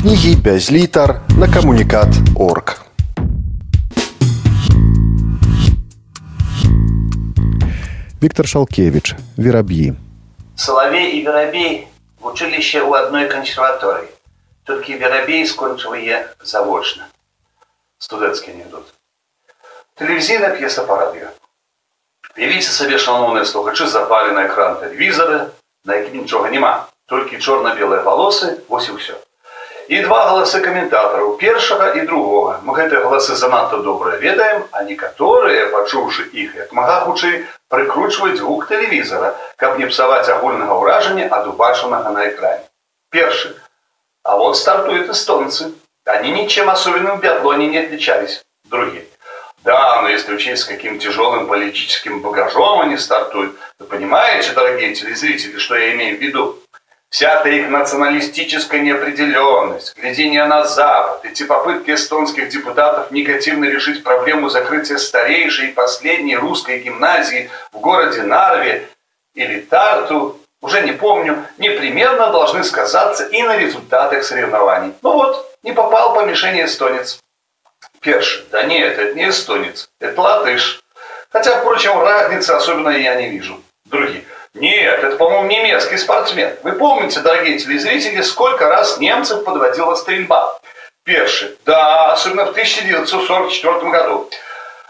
Кнігі без літар на камунікат орг. Виктор Шалкевич, Верабьи. Соловей и Верабей в училище у одной консерватории. Только Верабей скончил ее заочно. Студентский анекдот. Телевізійна п'єса по радіо. Уявіться собі, шановні слухачі, запали на екран телевізора, на якому нічого нема. Тільки чорно-білі волоси, ось і все. І два голоси коментаторів, першого і другого. Ми гэты голоси занадто добре ведаем, а некаторыя, пачуўшы іх, як мага хутчэй, прыкручваюць гук тэлевізора, каб не псаваць агульнага ўражання ад убачанага на экране. Першы. А вот стартуют эстонцы. Они ничем особенным в биатлоне не отличались. Другие. Да, но если учесть, с каким тяжелым политическим багажом они стартуют, вы понимаете, дорогие телезрители, что я имею в виду? Вся эта их националистическая неопределенность, глядение на Запад, эти попытки эстонских депутатов негативно решить проблему закрытия старейшей и последней русской гимназии в городе Нарве или Тарту, уже не помню, непременно должны сказаться и на результатах соревнований. Ну вот, не попал по мишени эстонец. Перший. Да нет, это не эстонец, это латыш. Хотя, впрочем, разницы особенно я не вижу. Другие. Нет, это, по-моему, немецкий спортсмен. Вы помните, дорогие телезрители, сколько раз немцев подводила стрельба? Перший. Да, особенно в 1944 году.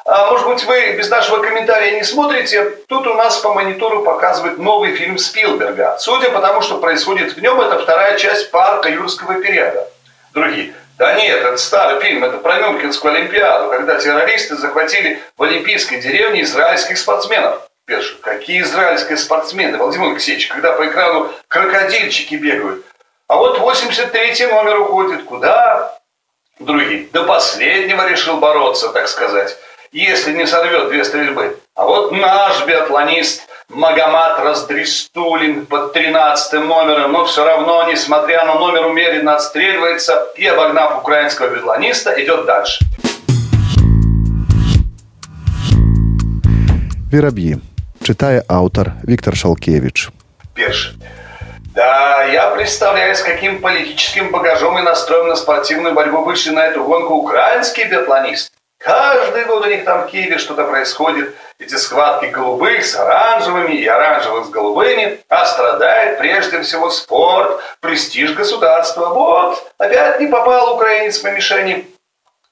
А может быть, вы без нашего комментария не смотрите? Тут у нас по монитору показывает новый фильм Спилберга. Судя по тому, что происходит в нем, это вторая часть парка юрского периода. Другие. Да нет, это старый фильм, это про Мюнхенскую Олимпиаду, когда террористы захватили в Олимпийской деревне израильских спортсменов. Пешу, какие израильские спортсмены, Владимир Алексеевич, когда по экрану крокодильчики бегают. А вот 83-й номер уходит. Куда? Другие. До последнего решил бороться, так сказать. Если не сорвет две стрельбы. А вот наш биатлонист Магомат Раздристулин под 13 номером, но все равно, несмотря на номер, умеренно отстреливается и, обогнав украинского биатлониста, идет дальше. Верабьи. Читая автор Виктор Шалкевич. Перший. Да, я представляю, с каким политическим багажом и настроем на спортивную борьбу вышли на эту гонку украинские биатлонисты. Каждый год у них там в Киеве что-то происходит. Эти схватки голубых с оранжевыми и оранжевых с голубыми. А страдает прежде всего спорт, престиж государства. Вот, опять не попал украинец по мишени.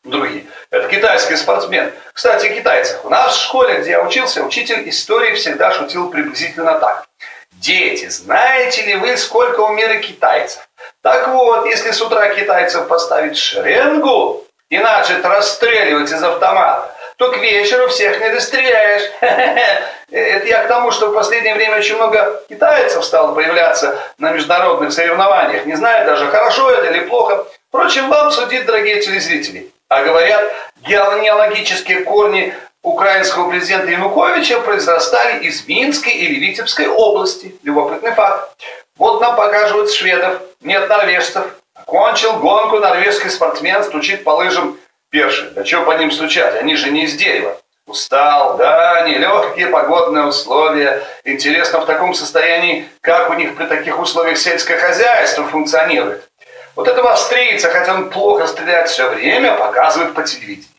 Другие. Это китайский спортсмен. Кстати, о китайцах. У нас в школе, где я учился, учитель истории всегда шутил приблизительно так. Дети, знаете ли вы, сколько у мира китайцев? Так вот, если с утра китайцев поставить шеренгу, и начать расстреливать из автомата, то к вечеру всех не достреляешь. Это я к тому, что в последнее время очень много китайцев стало появляться на международных соревнованиях. Не знаю даже, хорошо это или плохо. Впрочем, вам судить, дорогие телезрители. А говорят, геологические корни украинского президента Януковича произрастали из Минской или Витебской области. Любопытный факт. Вот нам показывают шведов, нет норвежцев, Кончил гонку норвежский спортсмен, стучит по лыжам перший. Да что по ним стучать, они же не из дерева. Устал, да, нелегкие погодные условия. Интересно в таком состоянии, как у них при таких условиях сельское хозяйство функционирует. Вот этого австрийца, хотя он плохо стреляет все время, показывают по телевидению.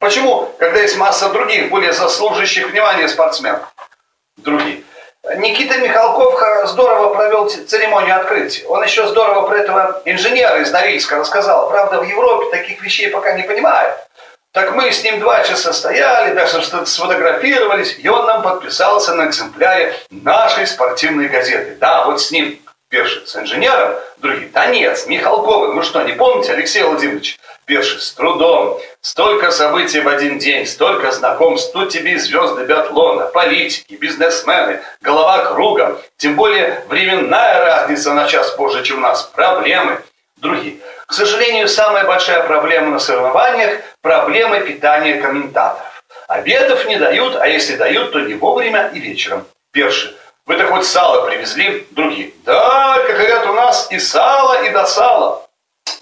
Почему, когда есть масса других, более заслуживающих внимания спортсменов? Другие. Никита Михалков здорово провел церемонию открытия. Он еще здорово про этого инженера из Норильска рассказал. Правда, в Европе таких вещей пока не понимают. Так мы с ним два часа стояли, даже сфотографировались, и он нам подписался на экземпляре нашей спортивной газеты. Да, вот с ним Первый с инженером, другие, да с Михалковым. Вы что, не помните, Алексей Владимирович? Первый с трудом. Столько событий в один день, столько знакомств. Тут тебе звезды биатлона, политики, бизнесмены, голова круга. Тем более временная разница на час позже, чем у нас. Проблемы. Другие. К сожалению, самая большая проблема на соревнованиях – проблема питания комментаторов. Обедов не дают, а если дают, то не вовремя и вечером. Первый. Вы так хоть сало привезли? Другие. Да, как говорят у нас, і сало, і до сала.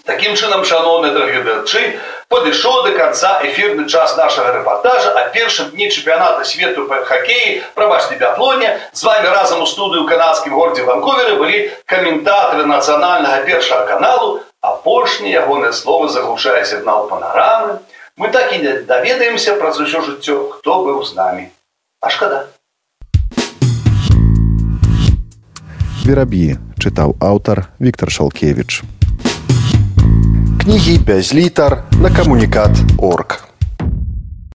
Таким чином, шановні глядачі, подійшов до конца ефірний час нашого репортажа о першому дні чемпіонату світу по хоккеї, пробачте, біатлоні. З вами разом у студію в канадському городі Ванкувері були коментатори національного першого каналу апошні ягоныя словы заглушае сігнал панарамы, мы так і не даведаемся праз усё жыццё, хто быў з намі. А шкада. Вераб'і чытаў аўтар Віктор Шалкевіч. Кнігі без літар на камунікат орг.